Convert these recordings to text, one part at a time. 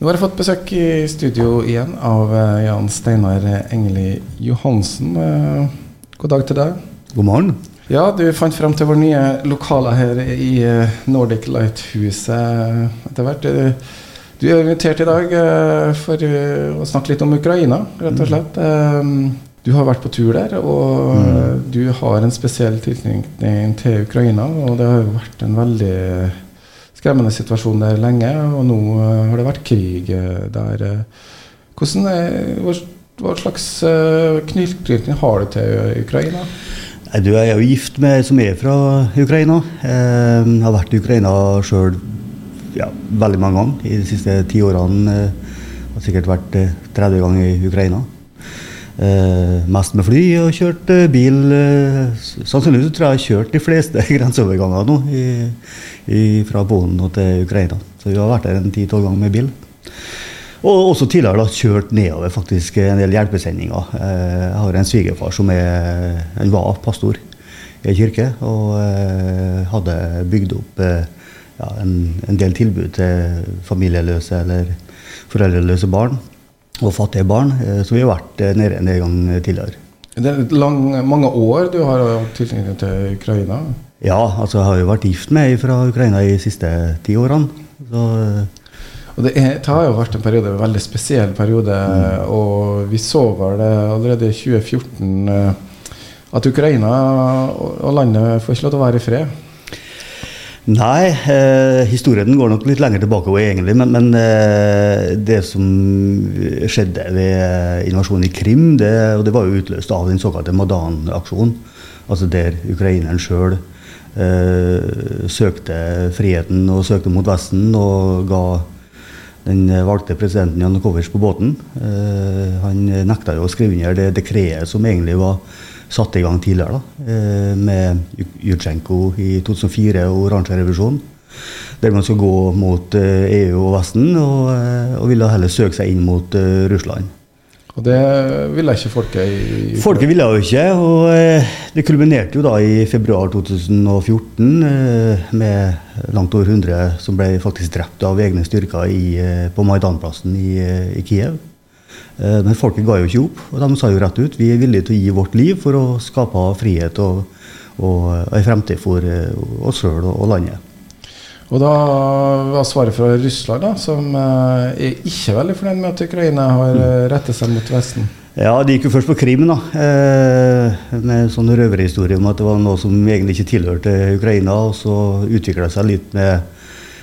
Nå har jeg fått besøk i studio igjen av eh, Jan Steinar Engeli Johansen. Eh, God dag til deg. God morgen. Ja, du fant frem til våre nye lokaler her i eh, Nordic Light-huset etter hvert. Du er invitert i dag for å snakke litt om Ukraina, rett og slett. Eh, Du har vært på tur der, og eh, du har en spesiell tilknytning til Ukraina. Og det har jo vært en veldig skremmende situasjon der lenge, og nå eh, har det vært krig eh, der. eh. Hvordan er, hva, slags tilknytning har du til Ukraina? Du jeg er jo gift med ei som er fra Ukraina. Jeg har vært i Ukraina sjøl ja, veldig mange ganger i de siste ti årene. Jeg Har sikkert vært eh, 30 ganger i Ukraina. Eh, mest med fly og kjørt eh, bil. eh, Sannsynligvis tror jeg har kjørt de fleste grenseoverganger nå i, i, fra Polen til Ukraina. Så vi har vært der en ti-tolv ganger med bil. Og også tidligere da, kjørt nedover faktisk en del hjelpesendinger. Eh, Jeg har en svigerfar som er, han var pastor i en kirke, og eh, hadde bygd opp eh, ja, en, en del tilbud til familieløse eller foreldreløse barn og fattige barn. som Så vi har vært eh, nede en gang tidligere. Det er lang, mange år du har hatt tilknytning til Ukraina. Ja, altså jeg har jo vært gift med ei fra Ukraina de siste ti årene. Så eh, Og det, er, det har jo vært en periode, en veldig spesiell periode, og vi så vel det allerede i 2014 eh, at Ukraina og landet får ikke lov til å være i fred. Nei, eh, historien går nok litt lenger tilbake egentlig. Men, men eh, det som skjedde ved eh, invasjonen i Krim, det, og det var jo utløst av den såkalte Madan-aksjonen. Altså der ukraineren sjøl eh, søkte friheten og søkte mot Vesten og ga den valgte presidenten Janukovitsj på båten. Eh, han nekta jo å skrive under det dekretet som egentlig var satt i gang tidligere, da, eh, med Jutsjenko i 2004 og oransjerevolusjonen. Der man skulle gå mot eh, EU og Vesten, og, eh, og ville heller søke seg inn mot Russland. Og det ville ikke folket i, Folket ville jo ikke, og det kulminerte jo da i februar 2014 eh, med langt over 100 som ble faktisk drept av egne styrker i, på Maidanplassen i, i Kiev. Eh, Men folket ga jo ikke opp, og de sa jo rett ut vi er villige til å gi vårt liv for å skape frihet og, og en fremtid for eh, oss sjøl og, og landet. Og da var svaret fra Russland, da, som eh, er ikke veldig fornøyd med at Ukraina har eh, rettet seg mot Vesten. Ja, det gikk jo først på Krim, da. Eh, med sånn røverhistorie om at det var noe som egentlig ikke tilhørte Ukraina. Og så utvikla det seg litt med,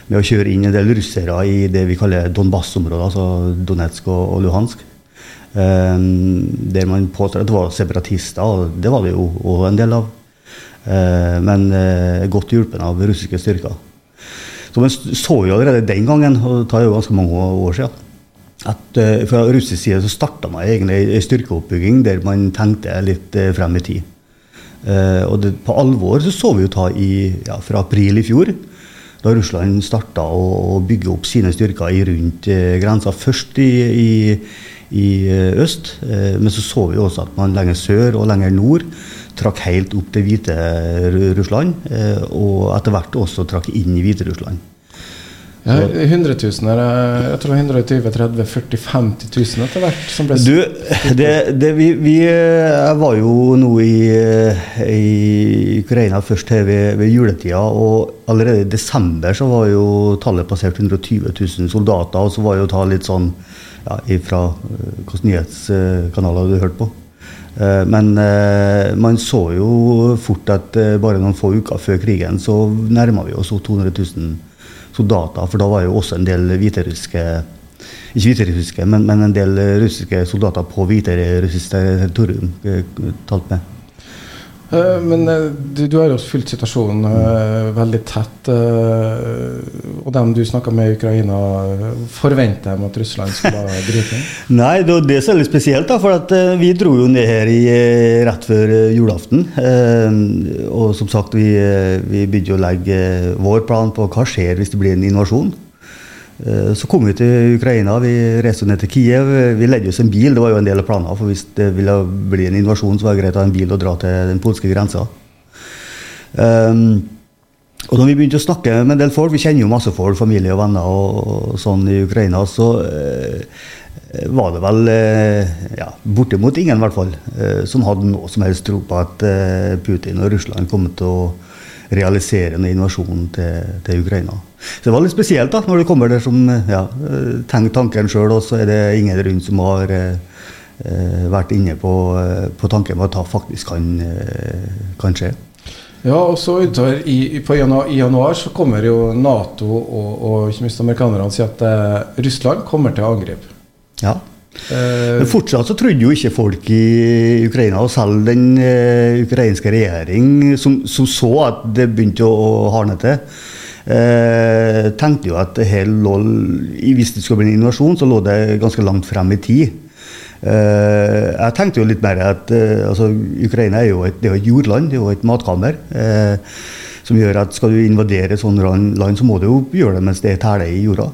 med å kjøre inn en del russere i det vi kaller Donbass-området, altså Donetsk og, og Luhansk. Um, der man påstår at det var separatister, og det var det jo òg en del av. Uh, men uh, godt hjulpet av russiske styrker. Så man så jo allerede den gangen, og det tar jo ganske mange år siden, at uh, fra russisk side så starta man egentlig ei styrkeoppbygging der man tenkte litt eh, frem i tid. Eh, og det, på alvor så så vi jo ta i, ja, fra april i fjor, da Russland starta å, å bygge opp sine styrker i rundt eh, grensa. Først i, i, i eh, øst, eh, men så så vi også at man lenger sør og lenger nord trakk helt opp til Hviterussland, eh, og etter hvert også trakk inn i Hviterussland. Ja, 100 000 er jeg tror 120 30 40 50 000 etter hvert som ble Du, det, det, vi, vi Jeg var jo nå i, i Ukraina først her ved, ved juletida, og allerede i desember så var jo tallet passert 120 000 soldater, og så var jo tallet litt sånn ja, fra hvilke nyhetskanaler du hørte på. Eh, Men eh, man så jo fort at eh, bare noen få uker før krigen så nærma vi oss 200 000 soldater, for da var jo også en del hviterussiske ikke hviterussiske, men, men en del russiske soldater på hviterussisk territorium eh, talt med. Eh, Men eh, du, du har jo fulgt situasjonen eh, veldig tett. og dem du snakka med i Ukraina, forventer de at Russland skal ha gripe inn? Nei, det det er litt spesielt, da, for at vi dro jo ned her i, rett før julaften. Og som sagt, vi, vi begynte å legge vår plan på hva skjer hvis det blir en invasjon. Eh, Så kom vi til Ukraina, vi reiste ned til Kiev. Vi leide oss en bil, det var jo en del av planen. For hvis det ville bli en invasjon, så var det greit å ha en bil og dra til den polske grensa. Um, Og da vi begynte å snakke med en del folk, vi kjenner jo masse folk, familie og venner og, og sånn i Ukraina, så uh, var det vel uh, ja, bortimot ingen, i hvert fall, uh, som hadde noe som helst tro på at Putin og Russland kom til å realisere invasjonen til, til, Ukraina. Så det var litt spesielt da, når det kommer der som ja, tenker tanken sjøl, og så er det ingen rundt som har eh, vært inne på, på tanken på at det faktisk kan, kan skje. Ja, og så utover i, på januar, i januar så kommer jo Nato og, og ikke minst amerikanerne og sier at eh, Russland kommer til å angripe. Ja. Eh, Men fortsatt så trodde jo ikke folk i Ukraina, og selv den uh, ukrainske regjering, som, som, så at det begynte å, hardne til, uh, tenkte jo at her lå, hvis det skulle bli en invasjon, så lå det ganske langt frem i tid. Uh, jeg tenkte jo litt mer at altså, Ukraina er jo et, er et, jordland, det er jo et matkammer. Som gjør at skal du invadere sånne land, så må du jo gjøre det mens det er tæle i jorda.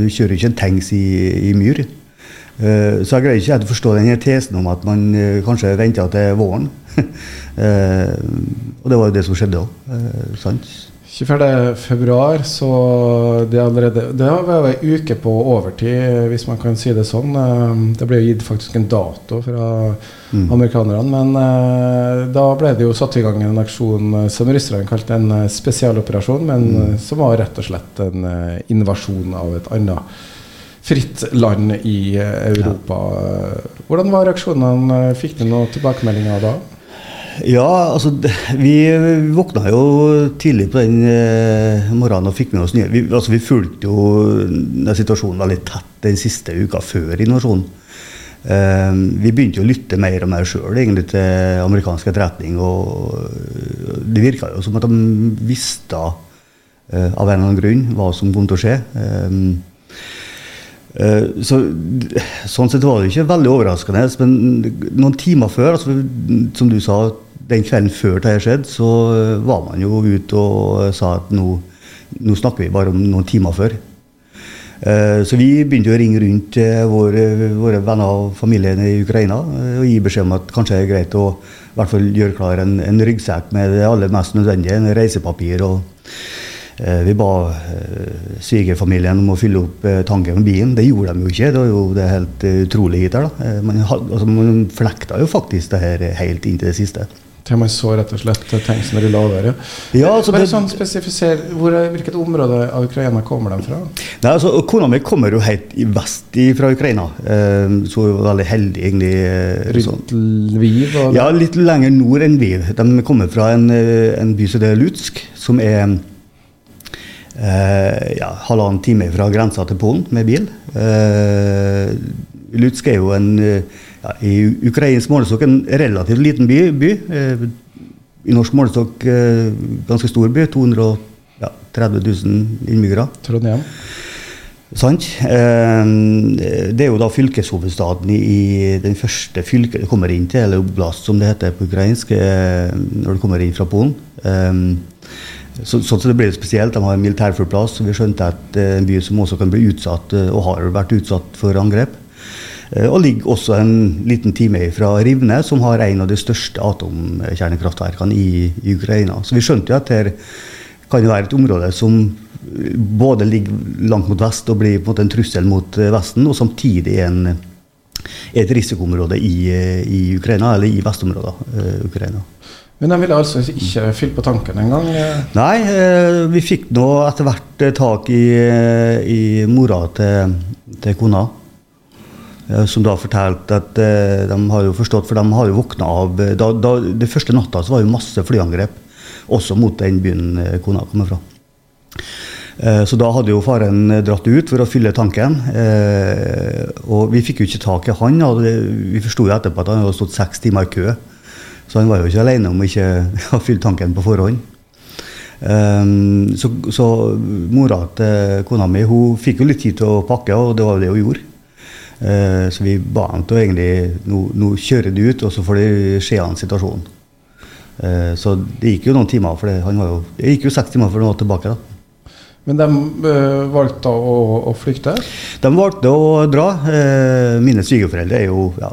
du kjører ikke en tanks i, i myr. Så jeg greier ikke å forstå denne tesen om at man kanskje venter til våren. og det var jo det som skjedde òg. sant? 24.2, så det, allerede, det er ei uke på overtid, hvis man kan si det sånn. Eh, det ble gitt faktisk en dato fra mm. amerikanerne. Men da ble det jo satt i gang en aksjon eh, som russerne kalte en spesialoperasjon, men mm. som var rett og slett en invasjon av et annet fritt land i Europa. Ja. Hvordan var reaksjonene? Fikk du noen tilbakemeldinger da? Ja, altså vi våkna jo tidlig på den eh, morgenen og fikk med oss nye Vi, altså, vi fulgte jo den situasjonen veldig tett den siste uka før invasjonen. Eh, vi begynte jo å lytte mer og mer sjøl til amerikansk etterretning. Og det virka jo som at de visste eh, av en eller annen grunn hva som kom til å skje. Eh, eh, så, sånn sett var det ikke veldig overraskende. Men noen timer før, altså, som du sa, den kvelden før det skjedde, så eh, var man jo ute og sa at nå, nå snakker vi bare om noen timer før. Eh, så vi begynte å ringe rundt våre, våre venner og familien i Ukraina eh, og gi beskjed om at kanskje det er greit å hvert fall gjøre klar en, en ryggsekk med det aller mest nødvendige, en reisepapir. og vi ba svigerfamilien om å fylle opp tanken med bilen. Det gjorde de jo ikke. Det var jo det helt utrolig hit her. da. Man, altså, man flekta jo faktisk det her helt inn til det siste til man så rett og slett tanksen rulle over. Ja. Ja, altså Bare sånn spesifiser, hvor, Hvilket område av Ukraina kommer de fra? Nei, altså, Kona mi kommer jo helt i vest fra Ukraina. Så så er veldig heldig, egentlig. Eh, Rundt sånn. Lviv? Ja, litt lenger nord enn Lviv. De kommer fra en, eh, en by som heter Lutsk, som er eh, ja, halvannen time fra grensa til Polen med bil. Eh, Lutsk er jo en ja, i ukrainsk målestokk en relativt liten by. by. Eh, I norsk målestokk eh, ganske stor by. 230 000 innbyggere. Trondheim. Sant. Eh, det er jo da fylkeshovedstaden i den første fylket du kommer inn til, eller oblast som det heter på ukrainsk, når du kommer inn fra Polen. Så, sånn så det blir spesielt. De har en militærflyplass, vi skjønte at er en by som også kan bli utsatt, og har vært utsatt for angrep. Eh, og ligger også en liten time fra Rivne, som har en av de største atomkjernekraftverkene i, i Ukraina. Så vi skjønte jo at her kan det være et område som både ligger langt mot vest og blir på en måte en trussel mot eh, Vesten, og samtidig er et risikoområde i, eh, i, Ukraina, eller i vestområdet uh, Ukraina. Men de ville altså ikke fylle på tanken engang? Nei, vi fikk nå etter hvert tak i, i mora til, til kona. Eh, som da fortalte at eh, de har jo forstått, for de har jo våkna av eh, da, da, Det første natta så var jo masse flyangrep, også mot den byen kona kommer fra. Så da hadde jo faren dratt ut for å fylle tanken. Og vi fikk jo ikke tak i han. og Vi forsto etterpå at han hadde stått seks timer i kø. Så han var jo ikke alene om ikke å fylle tanken på forhånd. Så, så mora til kona mi hun fikk jo litt tid til å pakke, og det var jo det hun gjorde. Uh, så vi ba ham til å egentlig nå, nå kjører du ut, og så får det se an situasjonen. Uh, så det gikk jo noen timer, for det, han var jo, det gikk jo seks timer før han var tilbake. da. Men de øh, valgte å, å, flykte? De valgte å dra. Eh, mine svigerforeldre er jo ja,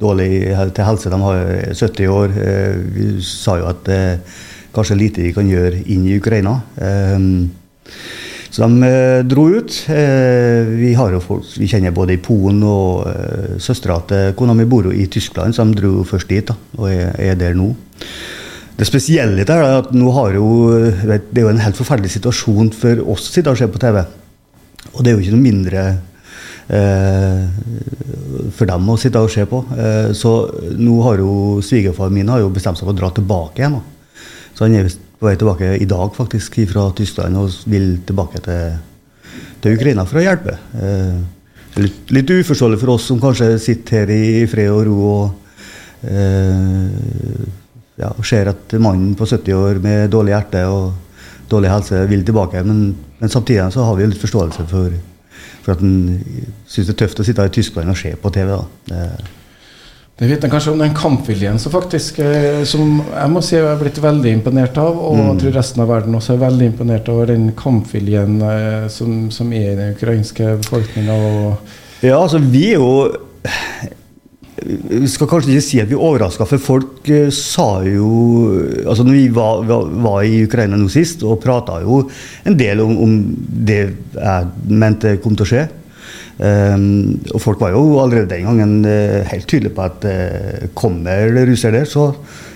dårlig til helse. De har 70 år. Vi sa jo at kanskje lite de kan gjøre inn i Ukraina. Um, så de eh, dro ut. Eh, vi har jo folk vi kjenner både i Polen og eh, søstera til kona mi bor jo i Tyskland, så de dro først dit da, og er, er der nå. Det spesielle er at nå har jo, det er jo en helt forferdelig situasjon for oss å sitte og se på TV. Og det er jo ikke noe mindre eh, for dem å sitte og se på. Eh, så nå har jo svigerfaren min har jo bestemt seg for å dra tilbake igjen. Så han er på vei tilbake i dag faktisk fra Tyskland og vil tilbake til, til Ukraina for å hjelpe. Eh, litt, litt, uforståelig for oss som kanskje sitter her i fred og ro og eh, ja, ser at mannen på 70 år med dårlig hjerte og dårlig helse vil tilbake. Men, men samtidig så har vi litt forståelse for, for at han syns det er tøft å sitte i Tyskland og se på TV. da. Det, det vitner kanskje om den kampviljen som faktisk eh, Som jeg må si jeg er blitt veldig imponert av, og mm. jeg tror resten av verden også er veldig imponert over den kampviljen eh, som, som, er i den ukrainske befolkninga. Ja, altså vi er jo vi skal kanskje ikke si at vi er overraska, for folk uh, sa jo altså når vi var, var, i Ukraina nå sist og prata jo en del om, om, det jeg mente kom til å skje. Um, og folk var jo allerede den gangen uh, helt tydelige på at uh, kommer det russere der, så,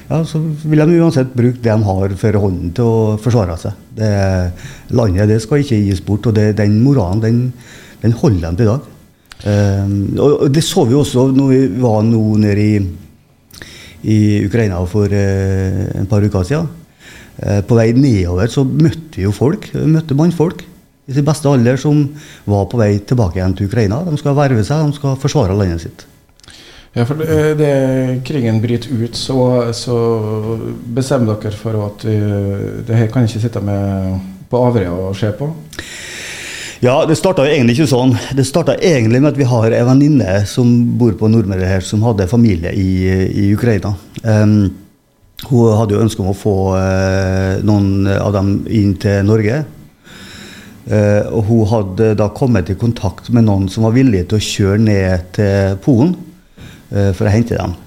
ja, så, vil de uansett bruke det de har for hånden til å forsvare seg. Det, landet det skal ikke gis bort, og det, den moralen den, den holder de til i dag. Um, og Det så vi også når vi var nå nede i, i Ukraina for uh, en par uker siden. på vei nedover så møtte vi jo folk. Vi møtte mannfolk i sin beste alder som var på vei tilbake igjen til Ukraina. De skal verve seg, de skal forsvare landet sitt. Ja, for det, det krigen bryter ut, så, så, bestemmer dere for at uh, det her kan ikke sitte med på Averøya og se på? Ja, det starta egentlig ikke sånn. Det starta egentlig med at vi har en venninne som bor på Nordmøre her, som hadde familie i, i Ukraina. Um, hun hadde jo ønske om å få uh, noen av dem inn til Norge. Uh, og hun hadde da kommet i kontakt med noen som var villige til å kjøre ned til Polen uh, for å hente dem.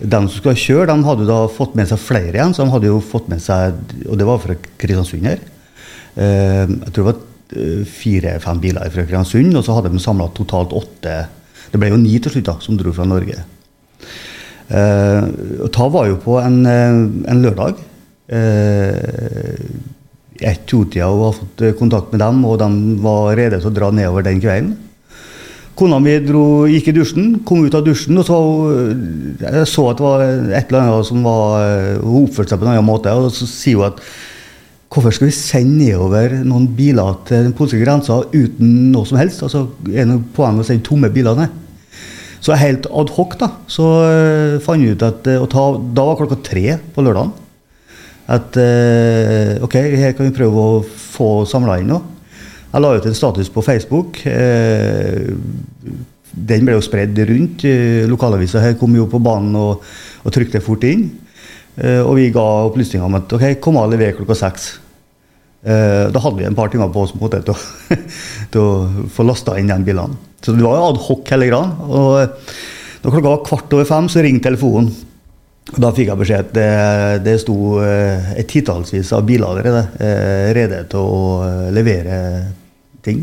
De som skulle kjøre, de hadde da fått med seg flere igjen. så de hadde jo fått med seg, Og det var fra Kristiansund her. Uh, jeg tror det var fire-fem biler fra Kristiansund, og så hadde de samla totalt åtte. Det ble jo ni til slutt, da, som dro fra Norge. og Ta var jo på en, en lørdag. Eh, ett-to-tida og har fått eh, kontakt med dem, og de var rede til å dra nedover den kvelden. Kona mi dro, gikk i dusjen, kom ut av dusjen, og så eh, jeg så at det var et eller annet som var eh, Hun oppførte seg på en annen måte, og så sier hun at hvorfor skal vi sende nedover noen biler til den polske grensa uten noe som helst? Altså, Er det noe poeng å sende tomme biler ned? Så helt ad hoc da, så fant vi ut at ta, Da var klokka tre på lørdagen at uh, ok, her kan vi prøve å få samla inn noe. Jeg la ut en status på Facebook. Den ble jo spredd rundt. Lokalavisa her kom jo på banen og, og trykte fort inn. Og vi ga opplysninger om at ok, kom og lever klokka seks. da hadde vi en par timer på oss måte, til, å, til å få lasta inn de bilene. Så det var jo ad hoc hele greia. Og da klokka var kvart over fem, så ringte telefonen. Da fikk jeg beskjed at det, det sto eh, et titallsvis av biler allerede eh, rede til å eh, levere ting.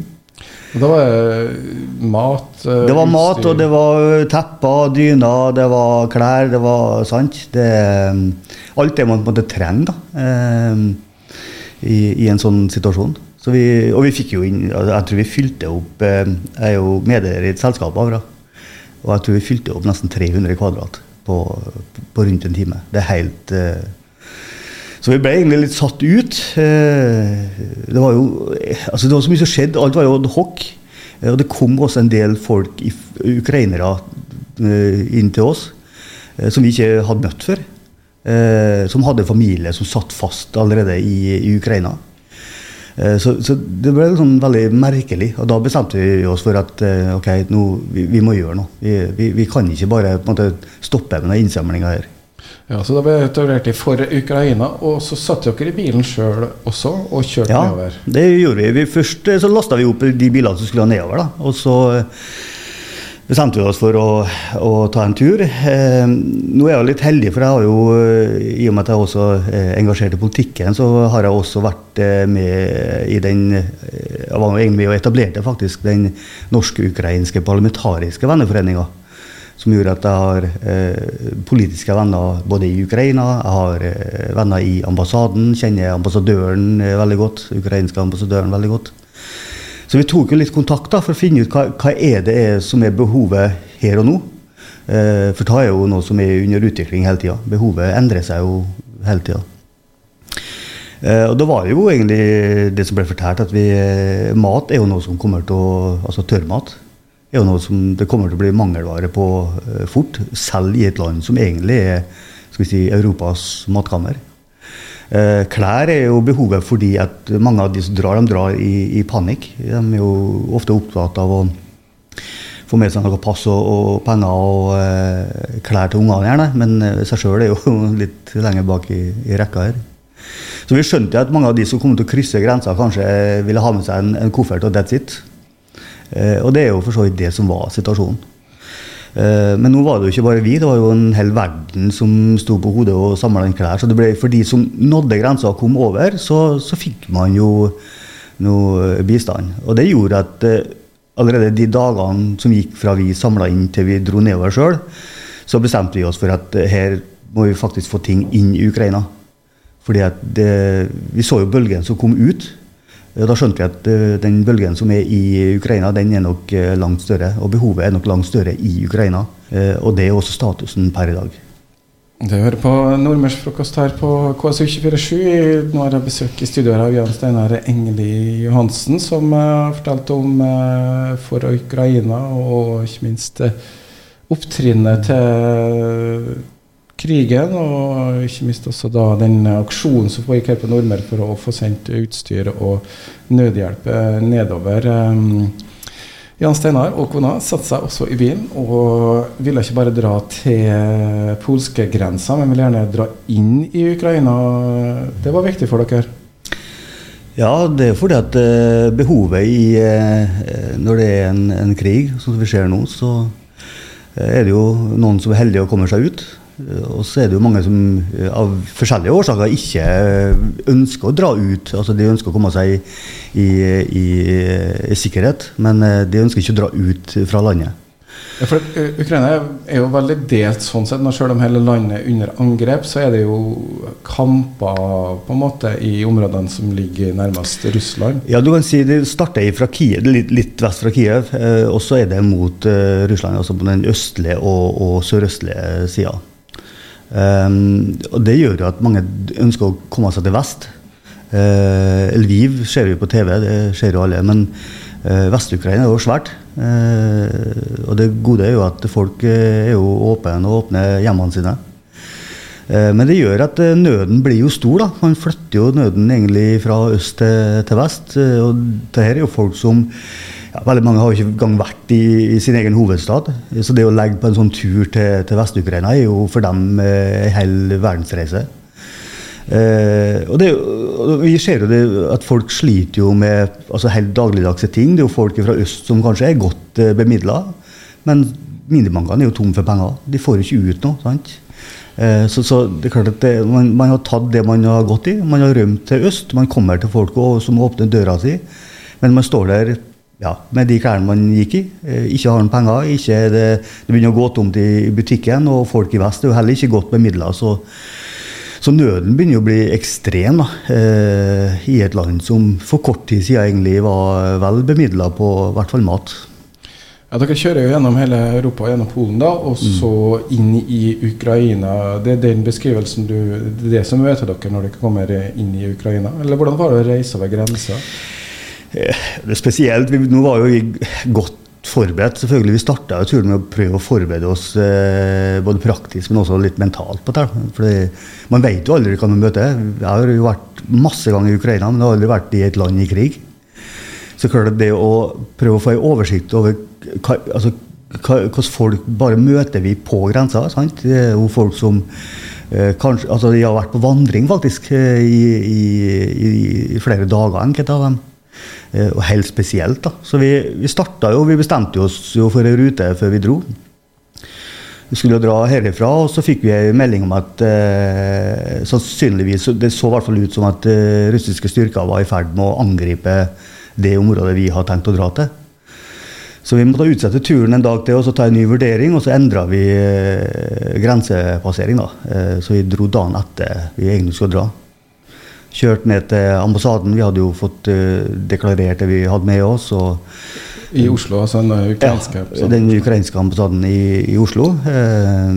Da var det mat Det var mat, og det var tepper, dyner, det var klær. Det var sant. Det, alt det man måte trenger da, i, i, en sånn situasjon. Så vi, og vi fikk jo inn altså, Jeg tror vi fylte opp Jeg er jo medeier i et selskap, Avra. Og jeg tror vi fylte opp nesten 300 kvadrat på, på rundt en time. Det er helt uh, Så vi ble egentlig litt satt ut. Uh, det var jo altså det var så mye som skjedde. Alt var jo ad. Uh, og det kom også en del folk, ukrainere, inn til oss som vi ikke hadde møtt før. som hadde familie som satt fast allerede i, i Ukraina. Eh, så, så, det ble sånn veldig merkelig. Og da bestemte vi oss for at eh, ok, nå, vi, vi, må gjøre noe. Vi, vi, vi kan ikke bare måte, stoppe med innsamlinga her. Ja, Så da ble det etablert for Ukraina, og så satt dere i bilen sjøl også og kjørte ja, nedover? Ja, det gjorde vi. vi først eh, så lasta vi opp de bilene som skulle nedover. da, og så bestemte vi oss for å, å ta en tur. Eh, nå er jeg jo litt heldig, for jeg har jo, eh, i og med at jeg også er engasjert i politikken, så har jeg også vært eh, med i den Jeg var egentlig med og etablerte faktisk den norsk-ukrainske parlamentariske venneforeninga. Som gjorde at jeg har eh, politiske venner både i Ukraina, jeg har eh, venner i ambassaden, kjenner ambassadøren veldig godt, ukrainske ambassadøren veldig godt. Så vi tok jo litt kontakt da, for å finne ut hva, hva er det er som er behovet her og nå. Eh, for det er jo noe som er under utvikling hele tida. Behovet endrer seg jo hele tida. Eh, og da var det jo egentlig det som ble fortalt, at vi, eh, mat er jo noe som kommer til å Altså tørrmat er jo noe som det kommer til å bli mangelvare på eh, fort. Selv i et land som egentlig er si, Europas matkammer. Eh, klær er jo behovet fordi at mange av de som drar, de drar i, i panikk. De er jo ofte opptatt av å få med seg noe pass og, og penger og eh, klær til ungene, gjerne. Men eh, seg sjøl er jo litt lenger bak i, i, rekka her. Så vi skjønte at mange av de som kom til å krysse grensa, kanskje ville ha med seg en, en koffert og that's it. Eh, og det er jo for så vidt det som var situasjonen. Eh, men nå var det jo ikke bare vi, det var jo en hel verden som sto på hodet og samla inn klær. Så det ble, for de som nådde grensa og kom over, så, så fikk man jo noe bistand. Og det gjorde at eh, allerede de dagene som gikk fra vi samla inn til vi dro nedover sjøl, så bestemte vi oss for at eh, her må vi faktisk få ting inn i Ukraina. Fordi at det, vi så jo bølgen som kom ut. Da skjønte vi at eh, den bølgen som er i Ukraina, den er nok eh, langt større. Og behovet er nok langt større i Ukraina. Eh, og det er også statusen per i dag. Du hører på Nordmørsfrokost her på KSU247. Nå har jeg besøk i studio av Jan Steinar Engeli Johansen, som har fortalt om for Ukraina, og ikke minst opptrinnet til krigen, og ikke minst også da den aksjonen som foregikk her på Nordmøre for å få sendt utstyr og nødhjelp eh, nedover. Um, Jan Steinar og kona satte seg også i bilen og ville ikke bare dra til polskegrensa, men ville gjerne dra inn i Ukraina. Det var viktig for dere? Ja, det er fordi at uh, behovet i Når det er en, en krig, som vi ser nå, så er det jo noen som er heldige og kommer seg ut. Og så er det jo mange som eh, av forskjellige årsaker ikke ønsker å dra ut. Altså De ønsker å komme seg i, i, i, i sikkerhet, men eh, de ønsker ikke å dra ut fra landet. Ja, for Ukraina er jo veldig delt sånn sett. Når selv om hele landet er under angrep, så er det jo kamper på en måte i områdene som ligger nærmest Russland. Ja, du kan si det starter fra Kiev, litt, litt vest fra Kiev, eh, og så er det mot Russland. Altså på den østlige og, og sørøstlige sida. Um, og det gjør jo at mange ønsker å komme seg til vest. Uh, Lviv ser vi på TV, det ser jo alle. Men uh, Vest-Ukraina er jo svært. Uh, og det gode er jo at folk er jo åpne og åpner hjemmene sine. Men det gjør at nøden blir jo stor. da. Man flytter jo nøden egentlig fra øst til, til vest. Og det her er jo folk som ja, veldig mange har jo ikke engang vært i, i, sin egen hovedstad. Så det å legge på en sånn tur til, til Vest-Ukraina er jo for dem eh, en hel verdensreise. Eh, og det, Vi ser jo det, at folk sliter jo med altså helt dagligdagse ting. Det er jo folk fra øst som kanskje er godt eh, bemidla, men minibankene er jo tomme for penger. De får jo ikke ut noe. sant? Eh, så, så, det er klart at det, man, man, har tatt det man har gått i. Man har rømt til øst. Man kommer til folk som åpner døra si. Men man står der ja, med de klærne man gikk i. Eh, ikke har man penger. Ikke det, det, begynner å gå tomt i butikken, og folk i vest er jo heller ikke godt bemidla. Så, så, nøden begynner å bli ekstrem da, eh, i et land som for kort tid siden egentlig var vel bemidla på i hvert fall mat. Ja, Dere kjører jo gjennom hele Europa, gjennom Polen, da, og mm. så mm. inn i Ukraina. Det er den beskrivelsen du, det, er det som møter dere når dere kommer inn i Ukraina? Eller hvordan var det å reise over grensa? Eh, det er spesielt, Nå var jo vi godt forberedt. selvfølgelig. Vi starta turen med å prøve å forberede oss eh, både praktisk, men også litt mentalt på det. Fordi man vet jo aldri hva man møter. Jeg har jo vært masse ganger i Ukraina, men jeg har aldri vært i et land i krig. Så klart det å prøve å få en oversikt over hva, altså, hva, folk bare møter vi på grensa. Sant? Det er jo folk som eh, kanskje, altså De har vært på vandring faktisk i, i, i, i flere dager, enkelte av dem. Eh, og helt spesielt. da. Så vi, vi starta jo, vi bestemte oss jo for en rute før vi dro. Vi skulle dra herifra, og så fikk vi en melding om at eh, sannsynligvis Det så i hvert fall ut som at eh, russiske styrker var i ferd med å angripe det området vi har tenkt å dra til. Så vi måtte utsette turen en dag til og så ta en ny vurdering, og så endra vi eh, grensepassering. da. Eh, så vi dro dagen etter vi egentlig skulle dra. Kjørt ned til ambassaden. Vi hadde jo fått eh, deklarert det vi hadde med oss. I Oslo, altså den ukrainske ja, Den ukrainske ambassaden i, i Oslo. Eh,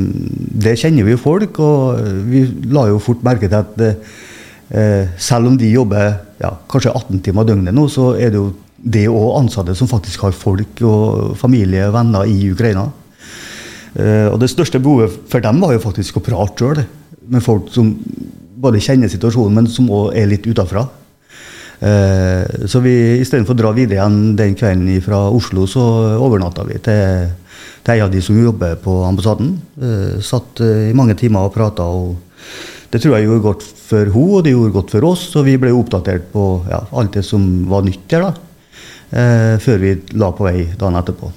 det kjenner vi jo folk, og vi la jo fort merke til at eh, selv om de jobber ja, kanskje 18 timer døgnet nå, så er det jo det òg ansatte som faktisk har folk og familie og venner i Ukraina. Eh, og det største behovet for dem var jo faktisk å prate sjøl med folk som både kjenner situasjonen, men som òg er litt utafra. Eh, så vi istedenfor å dra videre igjen den kvelden fra Oslo, så overnatta vi til, til en av de som jobber på ambassaden. Eh, satt eh, i mange timer og prata. Det tror jeg gjorde godt for henne, og det gjorde godt for oss. Og vi ble oppdatert på ja, alt det som var nytt der, da, eh, før vi la på vei dagen etterpå.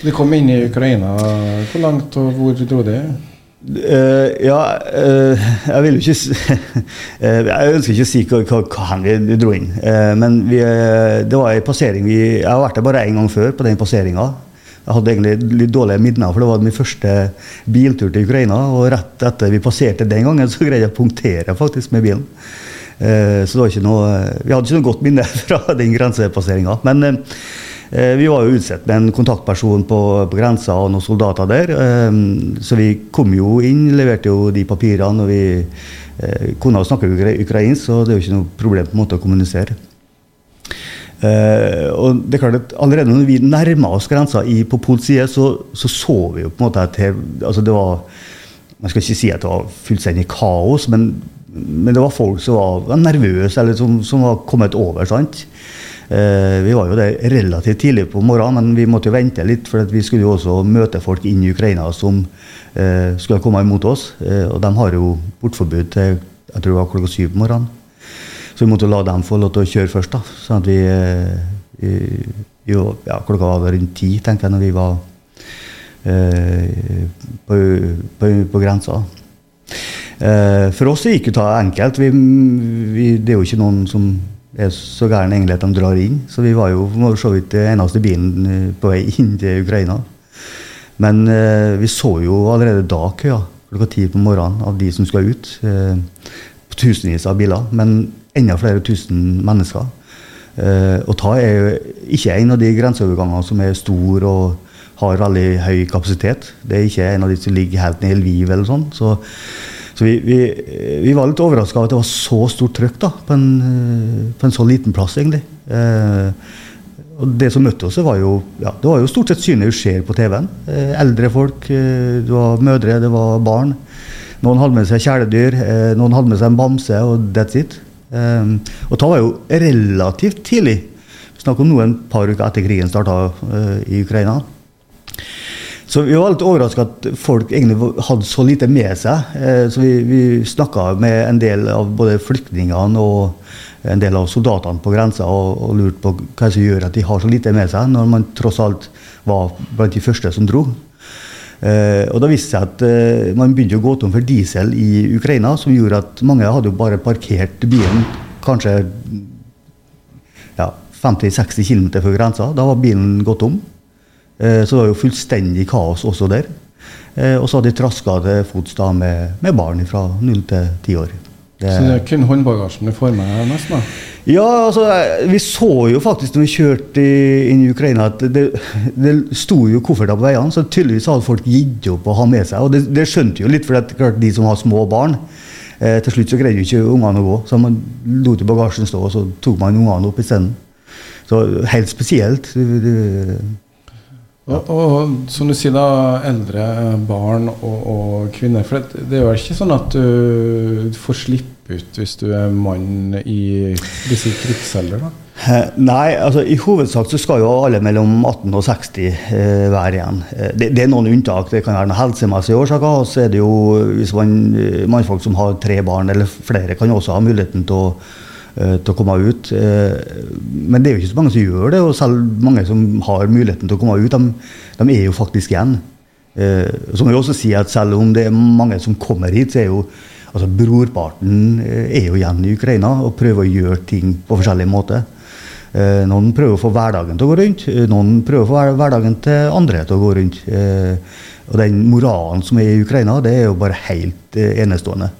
De kom inn i Ukraina. Hvor langt og hvor dro de? Uh, ja, uh, jeg vil jo ikke uh, Jeg ønsker ikke å si hva, hva vi dro inn. men vi, det var en passering vi, Jeg har vært der bare én gang før på den passeringa. Jeg hadde egentlig litt dårlige minner, for det var min første biltur til Ukraina. Og rett etter vi passerte den gangen, så greide jeg å punktere faktisk med bilen. så det var ikke noe Vi hadde ikke noe godt minne fra den grensepasseringa. Men vi var jo utsatt med en kontaktperson på, på grensa og noen soldater der. Eh, så vi kom jo inn, leverte jo de papirene. og vi Kona kunne snakke ukrainsk, så det er jo ikke noe problem på en måte å kommunisere. og det er klart at Allerede når vi nærma oss grensa i, på polsk side, så, så, så vi jo på en måte at altså det var Man skal ikke si at det var fullstendig kaos, men, men det var folk som var nervøse, eller som, som var kommet over. sant? Eh, vi var jo der relativt tidlig på morgenen, men vi måtte jo vente litt. For vi skulle jo også møte folk inn i Ukraina som eh, skulle komme imot oss. Eh, og de har jo portforbud til jeg tror det var klokka syv på morgenen. Så vi måtte la dem få lov til å kjøre først. da, sånn at vi, jo, ja, Klokka var rundt ti, tenker jeg, når vi var på, på, på grensa. For oss gikk det enkelt. Vi, vi, det er jo ikke noen som er så gæren egentlig at de drar inn. Så vi var jo for så vidt den eneste bilen eh, på vei inn til Ukraina. Men eh, vi så jo allerede da køa klokka ti på morgenen av de som skal ut. Eh, tusenvis av biler, men enda flere tusen mennesker. Eh, og Ta er jo ikke en av de grenseovergangene som er stor og har veldig høy kapasitet. Det er ikke en av de som ligger helt nede i Lviv eller sånn. Så så vi, vi, vi var litt overraska over at det var så stort trøkk da, på en, eh, på en så liten plass, egentlig. Eh, og Det som møtte oss, var jo, ja, det var jo stort sett synet du ser på TV-en. Eh, eldre folk, eh, det var mødre, det var barn. Noen hadde med seg kjæledyr, eh, noen hadde med seg en bamse, og that's it. Eh, og det var jo relativt tidlig. Snakk om noe en par uker etter krigen starta i Ukraina. Så vi var litt overraska at folk egentlig hadde så lite med seg. Eh, så vi, vi snakka med en del av både flyktningene og en del av soldatene på grensa og, og lurte på hva som gjør at de har så lite med seg, når man tross alt var blant de første som dro. Uh, og da viste seg at uh, man begynte å gå tom for diesel i Ukraina, som gjorde at mange hadde jo bare parkert bilen kanskje ja, 50-60 km før grensa. Da var bilen gått tom. Eh, så det var jo fullstendig kaos også der. Eh, og så hadde de traska til fots da med, med, barn fra 0 til 10 år. Det, så det er kun håndbagasjen du får med nesten? da? Ja, altså, vi så jo faktisk når vi kjørte inn i Ukraina at det, det sto jo kofferter på veiene, så tydeligvis hadde folk gitt opp å ha med seg. Og det, det skjønte jo litt, for det, er klart, de som har små barn eh, Til slutt så greide jo ikke ungene å gå, så man lot bagasjen stå, og så tok man ungene opp isteden. Så helt spesielt. Det, og, og, som du sier, da, eldre barn og, og kvinner. For det, det, er jo ikke sånn at du får slippe ut hvis du er mann i disse krigsalder? da? Nei, altså i hovedsak så skal jo alle mellom 18 og 60 eh, være igjen. Eh, det, det, er noen unntak. Det kan være noen helsemessige årsaker. Og så er det jo hvis man, eh, mannfolk som har tre barn eller flere, kan jo også ha muligheten til å til å komme ut. Men det er jo ikke så mange som gjør det, og selv mange som har muligheten til å komme ut, de, de er jo faktisk igjen. Så må jeg også si at selv om det er mange som kommer hit, så er jo altså brorparten er jo igjen i Ukraina og prøver å gjøre ting på forskjellige måter. Eh, noen prøver å få hverdagen til å gå rundt, eh, noen prøver å få hverdagen til andre til å gå rundt. Eh, og den moralen som er i Ukraina, det er jo bare helt enestående.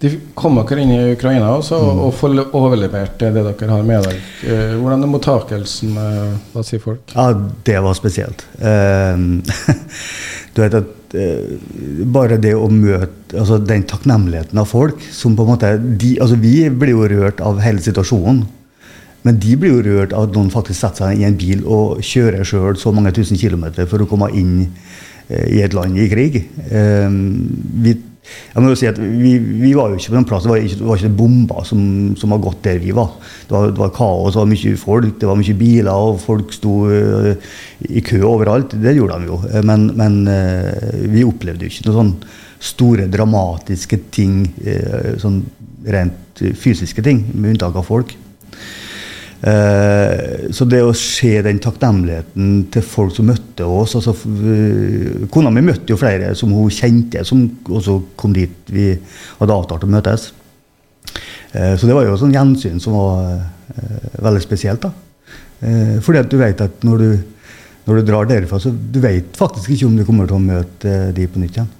De kom dere inn i Ukraina også, mm. og får overlevert det dere har med dere. Hvordan er mottakelsen? Hva sier folk? Ja, Det var spesielt. du vet at bare det å møte altså den takknemligheten av folk som på en måte de, altså Vi blir jo rørt av hele situasjonen. Men de blir jo rørt av at noen faktisk setter seg i en bil og kjører sjøl så mange tusen kilometer for å komme inn eh, i et land i krig. Eh, vi, jeg må jo si at vi, vi var jo ikke på den plassen, det var ikke, det var ikke bomber som, som har gått der vi var. Det var, det var kaos, det var mye folk, det var mye biler, og folk sto uh, i kø overalt. Det gjorde de jo. Men, men uh, vi opplevde jo ikke noen sånn store, dramatiske ting, sånn rent fysiske ting, med unntak av folk. Eh, så det å se den takknemligheten til folk som møtte oss altså, eh, Kona mi møtte jo flere som hun kjente, som også kom dit vi hadde avtalt å møtes. Eh, så det var jo sånn gjensyn som var veldig spesielt. da. fordi at du vet at når du, når du drar derfra, så du vet faktisk ikke om du kommer til å møte de på nytt igjen.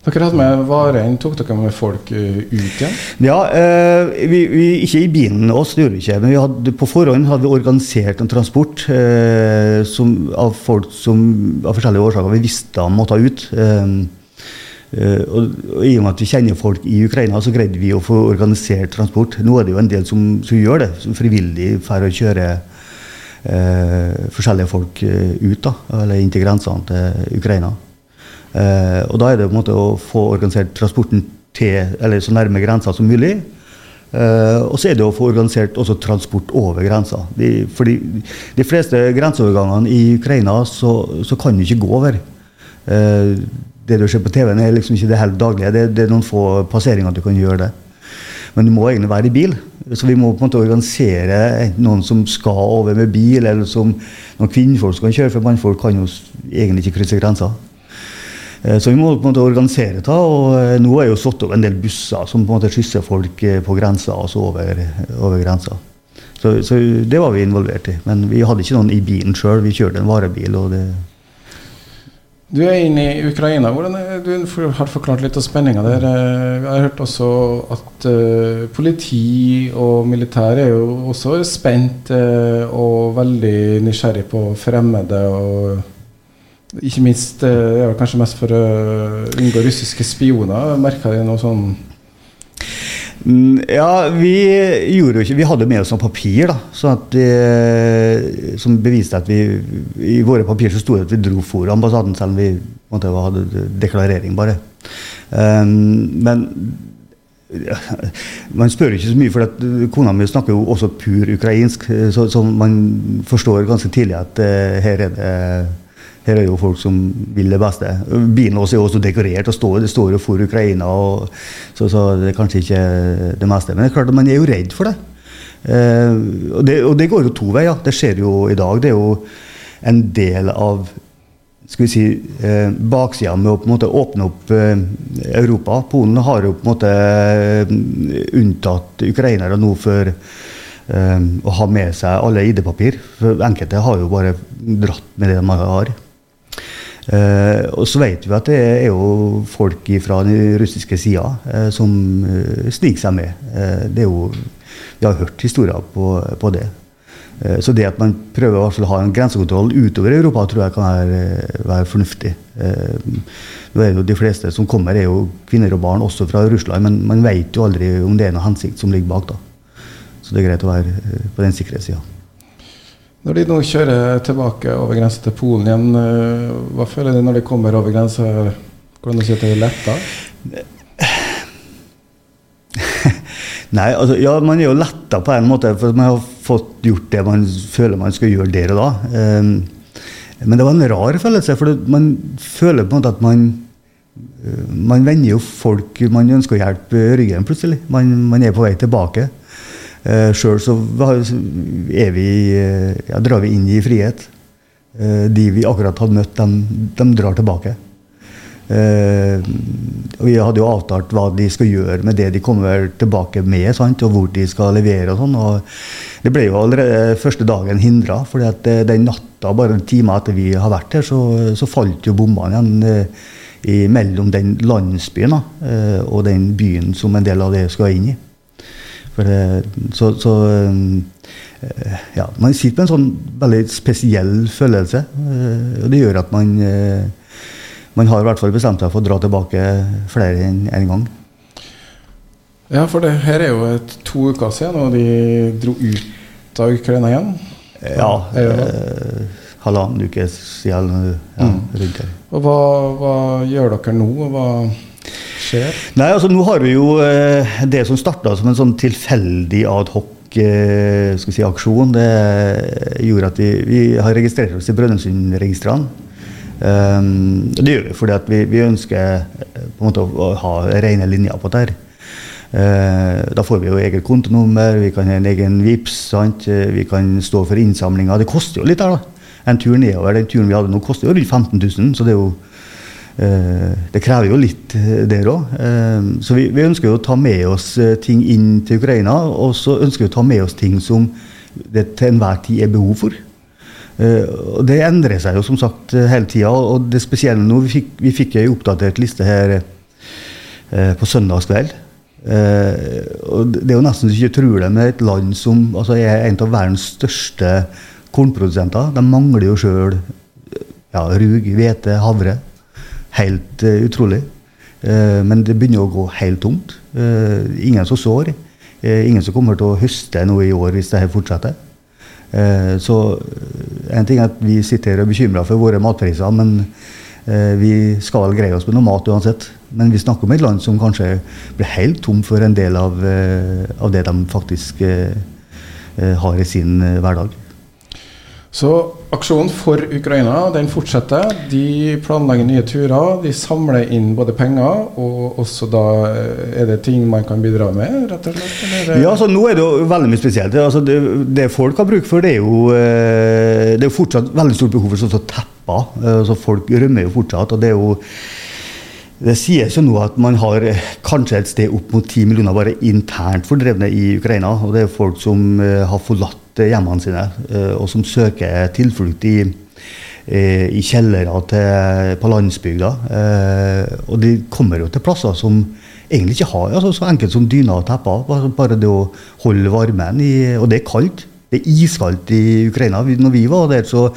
Dere hadde med varer. Tok dere med folk uh, ut igjen? Ja, eh, vi, vi, ikke i bilen oss, det gjorde vi ikke. Men vi hadde, på forhånd hadde vi organisert en transport eh, som, av folk som av forskjellige årsaker vi visste måtte ut. Og, og, I og med at vi kjenner folk i Ukraina, så greide vi å få organisert transport. Nå er det jo en del som, som gjør det, som frivillig for å kjøre forskjellige folk ut, da, eller inn til grensene til Ukraina. Eh, og da er det på en måte å få organisert transporten til, eller så nærme grensa som mulig. Uh, og så er det å få organisert også transport over grensa. De, fordi de fleste grenseovergangene i Ukraina så, så kan du ikke gå over. Uh, det du ser på TV-en, er liksom ikke det helt daglige. Det, det, er noen få passeringer du kan gjøre det. Men du må egentlig være i bil. Så vi må på en måte organisere noen som skal over med bil, eller som noen kvinnfolk som kan kjøre, for mannfolk kan jo egentlig ikke krysse grensa. Eh, så vi må på en måte organisere det. og eh, Nå er jo satt opp en del busser som på en måte skysser folk eh, på grensa, altså over, over grensa. Så, så, det var vi involvert i. Men vi hadde ikke noen i bilen sjøl. Vi kjørte en varebil. og det du er inne i Ukraina. Hvordan er, du har forklart litt av spenninga der. Jeg har hørt også at uh, politi og militær er jo også spent uh, og veldig nysgjerrig på fremmede. og ikke minst det eh, er kanskje mest for å unngå russiske spioner. Merka de noe sånn mm, ja, vi gjorde jo ikke Vi hadde med oss noen papir da, det, som beviste at vi I våre papirer så sto det at vi dro for ambassaden, selv om vi måtte, hadde deklarering, bare. Um, men ja, man spør ikke så mye, for at kona mi snakker jo også pur ukrainsk. Så, så man forstår ganske tidlig at eh, her er det her er jo folk som vil det beste. Bilen også er også dekorert. og står, Det står jo for Ukraina, og, så, så, det er kanskje ikke det meste. Men det er klart at man er jo redd for det. Eh, og, det og det går jo to veier. Det skjer jo i dag. Det er jo en del av skal vi si, eh, baksida med å på en måte åpne opp eh, Europa. Polen har jo på en måte eh, unntatt ukrainere nå for eh, å ha med seg alle ID-papir. For Enkelte har jo bare dratt med det de har. Uh, og så vet vi at det er jo folk fra den russiske sida eh, som uh, sniker seg med. det er jo, Vi har hørt historier på, på det. så det at man prøver å ha en grensekontroll utover Europa, tror jeg kan være, være fornuftig. nå er jo De fleste som kommer, er jo kvinner og barn, også fra Russland, men man vet jo aldri om det er noe hensikt som ligger bak. da. Så det er greit å være på den sikkerhetssida. Når de nå kjører tilbake over grensa til Polen igjen, eh, hva føler de når de kommer over grensa? Hvordan at det er letta? Nei, altså, ja, man er jo letta på en måte, for man har fått gjort det man føler man skal gjøre der og da. Um, men det var en rar følelse, for man føler på en måte at man Man vender jo folk man ønsker å hjelpe ryggen plutselig. Man, man er på vei tilbake. Uh, Sjøl så er vi, ja, drar vi inn i frihet. Uh, de vi akkurat hadde møtt, de, de drar tilbake. Uh, og Vi hadde jo avtalt hva de skal gjøre med det de kommer tilbake med, sant? og hvor de skal levere. og sånn, og Det ble jo allerede første dagen hindra. For eh, den natta, bare en time etter vi har vært her, så, så falt jo bombene igjen mellom den landsbyen uh, og den byen som en del av det skal inn i. For, så, så ja, Man sitter med en sånn veldig spesiell følelse. og Det gjør at man man har i hvert fall bestemt seg for å dra tilbake flere enn én en gang. Ja, for det her er jo et, to uker siden, og de dro ut av Ukraina igjen. Ja. Eh, halvannen uke siden. Ja, mm. rundt her. Og hva, hva, gjør dere nå? Hva skjer? Nei, altså Nå har vi jo eh, det som starta som en sånn tilfeldig adhoc eh, si, aksjon. Det gjorde at vi, vi har registrert oss i Brønnøysundregistrene. Um, det gjør vi fordi vi, vi, ønsker eh, på en måte å, ha rene linjer på dette. Uh, da får vi jo eget kontonummer, vi kan ha en egen VIPS, sant? Vi kan stå for innsamlinga. Det koster jo litt der, da. En tur nedover den turen vi hadde nå, koster jo rundt 15 000. Så det er jo Det krever jo litt der òg. Uh, så vi, vi, ønsker jo å ta med oss ting inn til Ukraina, og så ønsker vi å ta med oss ting som det til enhver tid er behov for. Eh, og Det endrer seg jo som sagt eh, hele tida. Og det spesielle nå, vi fikk, vi ei oppdatert liste her eh, på søndagskveld. og Det er jo nesten så ikke tror det, med et land som altså, er en av verdens største kornprodusenter. De mangler jo sjøl ja, rug, hvete, havre. Helt uh, utrolig. Uh, men det begynner å gå helt tomt. Uh, ingen som sår. ingen som kommer til å høste noe i år hvis dette fortsetter. Så en ting er at vi sitter her og er bekymra for våre matpriser, men vi skal vel greie oss med noe mat uansett. Men vi snakker om et land som kanskje blir helt tom for en del av, av det de faktisk har i sin hverdag. Så aksjonen for Ukraina den fortsetter. De planlegger nye turer. De samler inn både penger, og også da eh, er det ting man kan bidra med, rett og slett? Ja, altså nå er det jo veldig mye spesielt. Altså, det, det, folk har bruk for, det er jo eh, det er fortsatt veldig stort behov for sånn tepper. Eh, altså, folk rømmer jo fortsatt. og det er jo det sies jo nå at man har kanskje et sted opp mot 10 millioner bare internt fordrevne i Ukraina. og Det er folk som har forlatt hjemmene sine, eh, og som søker tilflukt i, eh, i kjellere til, på landsbygda. Eh, og de kommer jo til plasser som egentlig ikke har altså så enkelt som dyner og tepper. Bare det å holde varmen i Og det er kaldt. Det er iskaldt i Ukraina. Når vi var der, så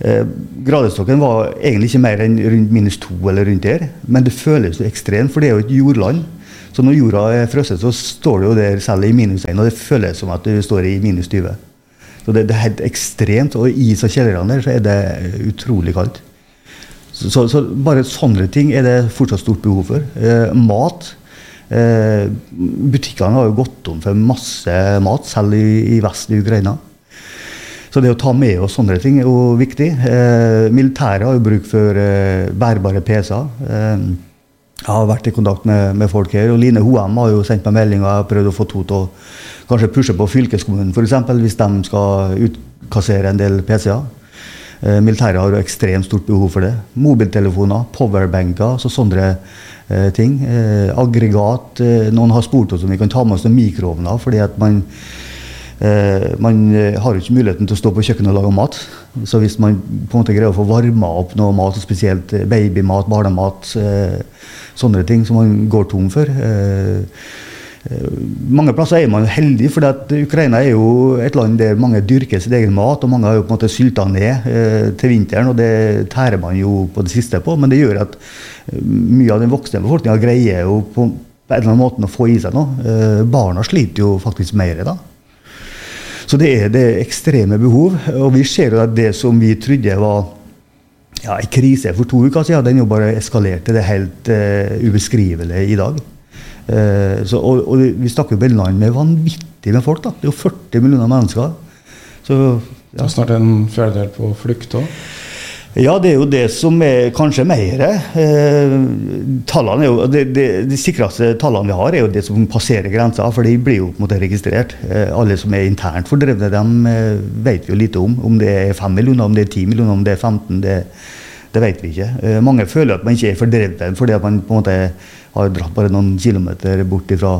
eh, Gradestokken var egentlig ikke mer enn rundt minus to eller rundt der. Men det føles jo ekstremt, for det er jo et jordland. Så når jorda er frosset, så står du jo der selv i minus 1, og det føles som at du står i minus 20. Så det, det er helt ekstremt. Og i og kjellerne der så er det utrolig kaldt. Så, så, så, bare sånne ting er det fortsatt stort behov for. Eh, mat. Eh, butikkene har jo gått tom for masse mat, selv i, i vest i Ukraina. Så det å ta med oss sånne ting er jo viktig. Eh, militæret har jo bruk for eh, bærbare PC-er. Jeg har vært i kontakt med, med, folk her. og Line Hoem har jo sendt meg melding og jeg har prøvd å få to til å kanskje pushe på fylkeskommunen f.eks. hvis de skal utkassere en del PC-er. Eh, militæret har jo ekstremt stort behov for det. Mobiltelefoner, powerbanker, så sånne eh, ting. Eh, aggregat. Eh, noen har spurt oss om vi kan ta med oss noen mikroovner. fordi at man Eh, man eh, har jo ikke muligheten til å stå på kjøkkenet og lage mat. Så hvis man på en måte greier å få varma opp noe mat, spesielt babymat, barnemat, sånne ting som man går tom for mange plasser er man heldig, for Ukraina er jo et land der mange dyrker sin egen mat. og Mange har jo på en måte sylta ned eh, til vinteren, og det tærer man jo på det siste på. Men det gjør at mye av den voksne befolkninga greier jo på, en eller annen måte å få i seg noe. Eh, barna sliter jo faktisk mer da. Så det er det ekstreme behov. Og vi ser jo at det som vi trodde var ja, en krise for to uker siden, den jo bare eskalerte. det helt uh, ubeskrivelig i dag. Uh, så, og, og, vi snakker jo om et land med vanvittig med folk. da. Det er jo 40 millioner mennesker. Så, ja. Snart en fjerdedel på flukt òg? Ja, det er jo det som er kanskje mer. Eh, er jo, det, det, de sikreste tallene vi har, er jo det som passerer grensa, for de blir jo på en måte registrert. Eh, alle som er internt fordrevne, dem eh, vet vi jo lite om. Om det er 5 millioner, om det er 10 millioner, om det er 15 det, det vet vi ikke. Eh, mange føler at man ikke er fordreven fordi at man på en måte har dratt bare noen kilometer bort fra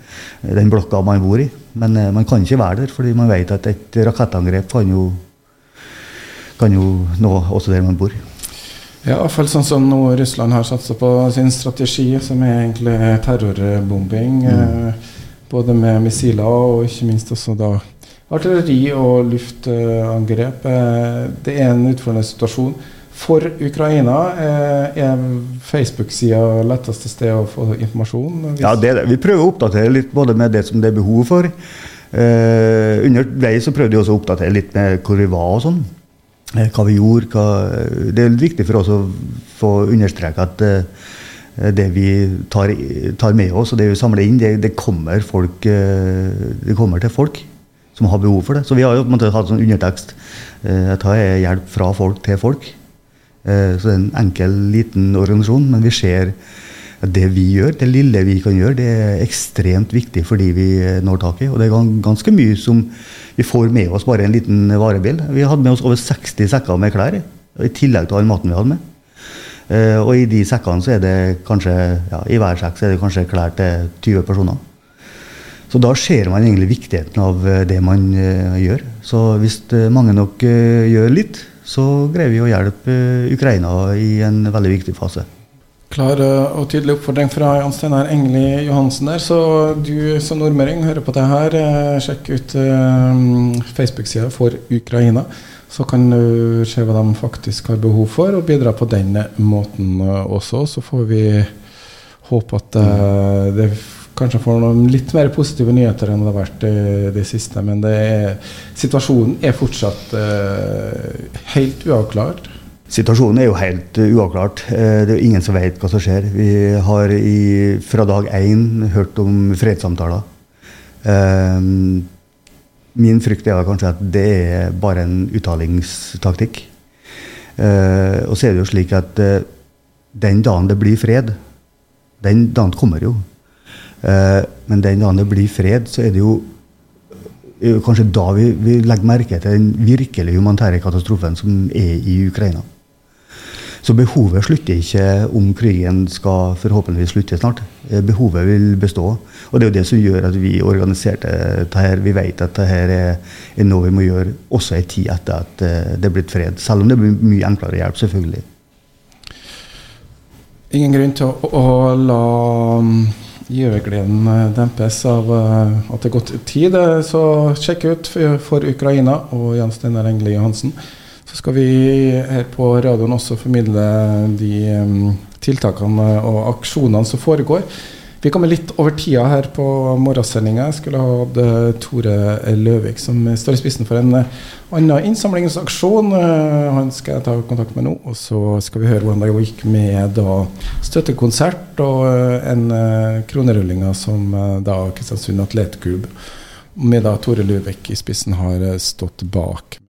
den blokka man bor i. Men eh, man kan ikke være der, fordi man vet at et rakettangrep kan jo, kan jo nå også der man bor. Ja, iallfall sånn som nå Russland har satsa på sin strategi, som er egentlig terrorbombing. Mm. Eh, både med missiler og ikke minst også da artilleri og luftangrep. Eh, det er en utfordrende situasjon. For Ukraina eh, er Facebook-sida letteste sted å få informasjon? Ja, det det. Vi prøver å oppdatere litt både med det som det er behov for. Eh, underveis så prøvde vi også å oppdatere litt med hvor vi var og sånn. Eh, hva vi gjorde. Hva, det er viktig for oss å få understreke at eh, det vi tar, tar, med oss og det vi samler inn, det, det, kommer folk, eh, det kommer til folk som har behov for det. Så vi har jo på en måte hatt sånn undertekst. Jeg dette er hjelp fra folk til folk. Eh, så det er en enkel, liten organisasjon, men vi ser det vi gjør, det lille vi kan gjøre, det er ekstremt viktig for de vi eh, når tak i. Og det er ganske mye som vi får med oss bare en liten varebil. Vi hadde med oss over 60 sekker med klær, i tillegg til all maten vi hadde med. Eh, og i de sekkene så er det kanskje, ja, i hver sekk er det kanskje klær til 20 personer. Så da ser man egentlig viktigheten av det man gjør. Så hvis mange nok gjør litt, så greier vi å hjelpe Ukraina i en veldig viktig fase. Klar og tydelig oppfordring fra Jan Steinar Engeli Johansen der. Så du som nordmøring hører på det her, eh, sjekk ut uh, Facebook-sida for Ukraina. Så kan du se hva de faktisk har behov for, og bidra på den måten også. Så får vi håpe at det kanskje får noen litt mer positive nyheter enn det har vært det, siste. Men det er, situasjonen er fortsatt helt uavklart. Situasjonen er jo helt uh, uavklart. Uh, det er jo ingen som vet hva som skjer. Vi har i, fra dag én hørt om fredssamtaler. min frykt er kanskje at det er bare en uttalingstaktikk. og så er det jo slik at den dagen det blir fred, den dagen kommer jo. Eh, men den dagen det blir fred, så er det jo kanskje da vi, vi legger merke til den virkelig humanitære katastrofen som er i Ukraina. Så behovet slutter ikke om krigen skal forhåpentligvis slutte snart. Eh, behovet vil bestå. Og det er jo det som gjør at vi organiserte dette. Vi vet at dette er, noe vi må gjøre også en tid etter at eh, det er blitt fred. Selv om det blir mye enklere hjelp, selvfølgelig. Ingen grunn til å, å la givergleden eh, dempes av at det er gått tid. Så sjekk ut for Ukraina og Jan Steinar Engeli Johansen. Så skal vi her på radioen også formidle de tiltakene og aksjonene som foregår. Vi kommer litt over tida her på morgensendinga. Jeg skulle hatt uh, Tore Løvik, som står i spissen for en uh, annen innsamlingsaksjon. Uh, han skal jeg ta kontakt med nå. Og så skal vi høre hvordan det gikk med da, støttekonsert og en kronerullinga som da Kristiansund Atletklubb med da Tore Løvik i spissen har stått bak.